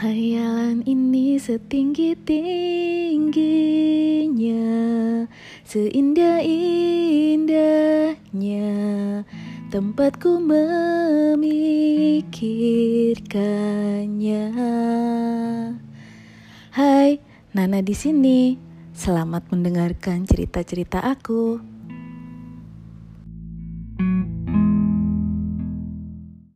Hayalan ini setinggi tingginya, seindah indahnya tempatku memikirkannya. Hai, Nana di sini. Selamat mendengarkan cerita-cerita aku.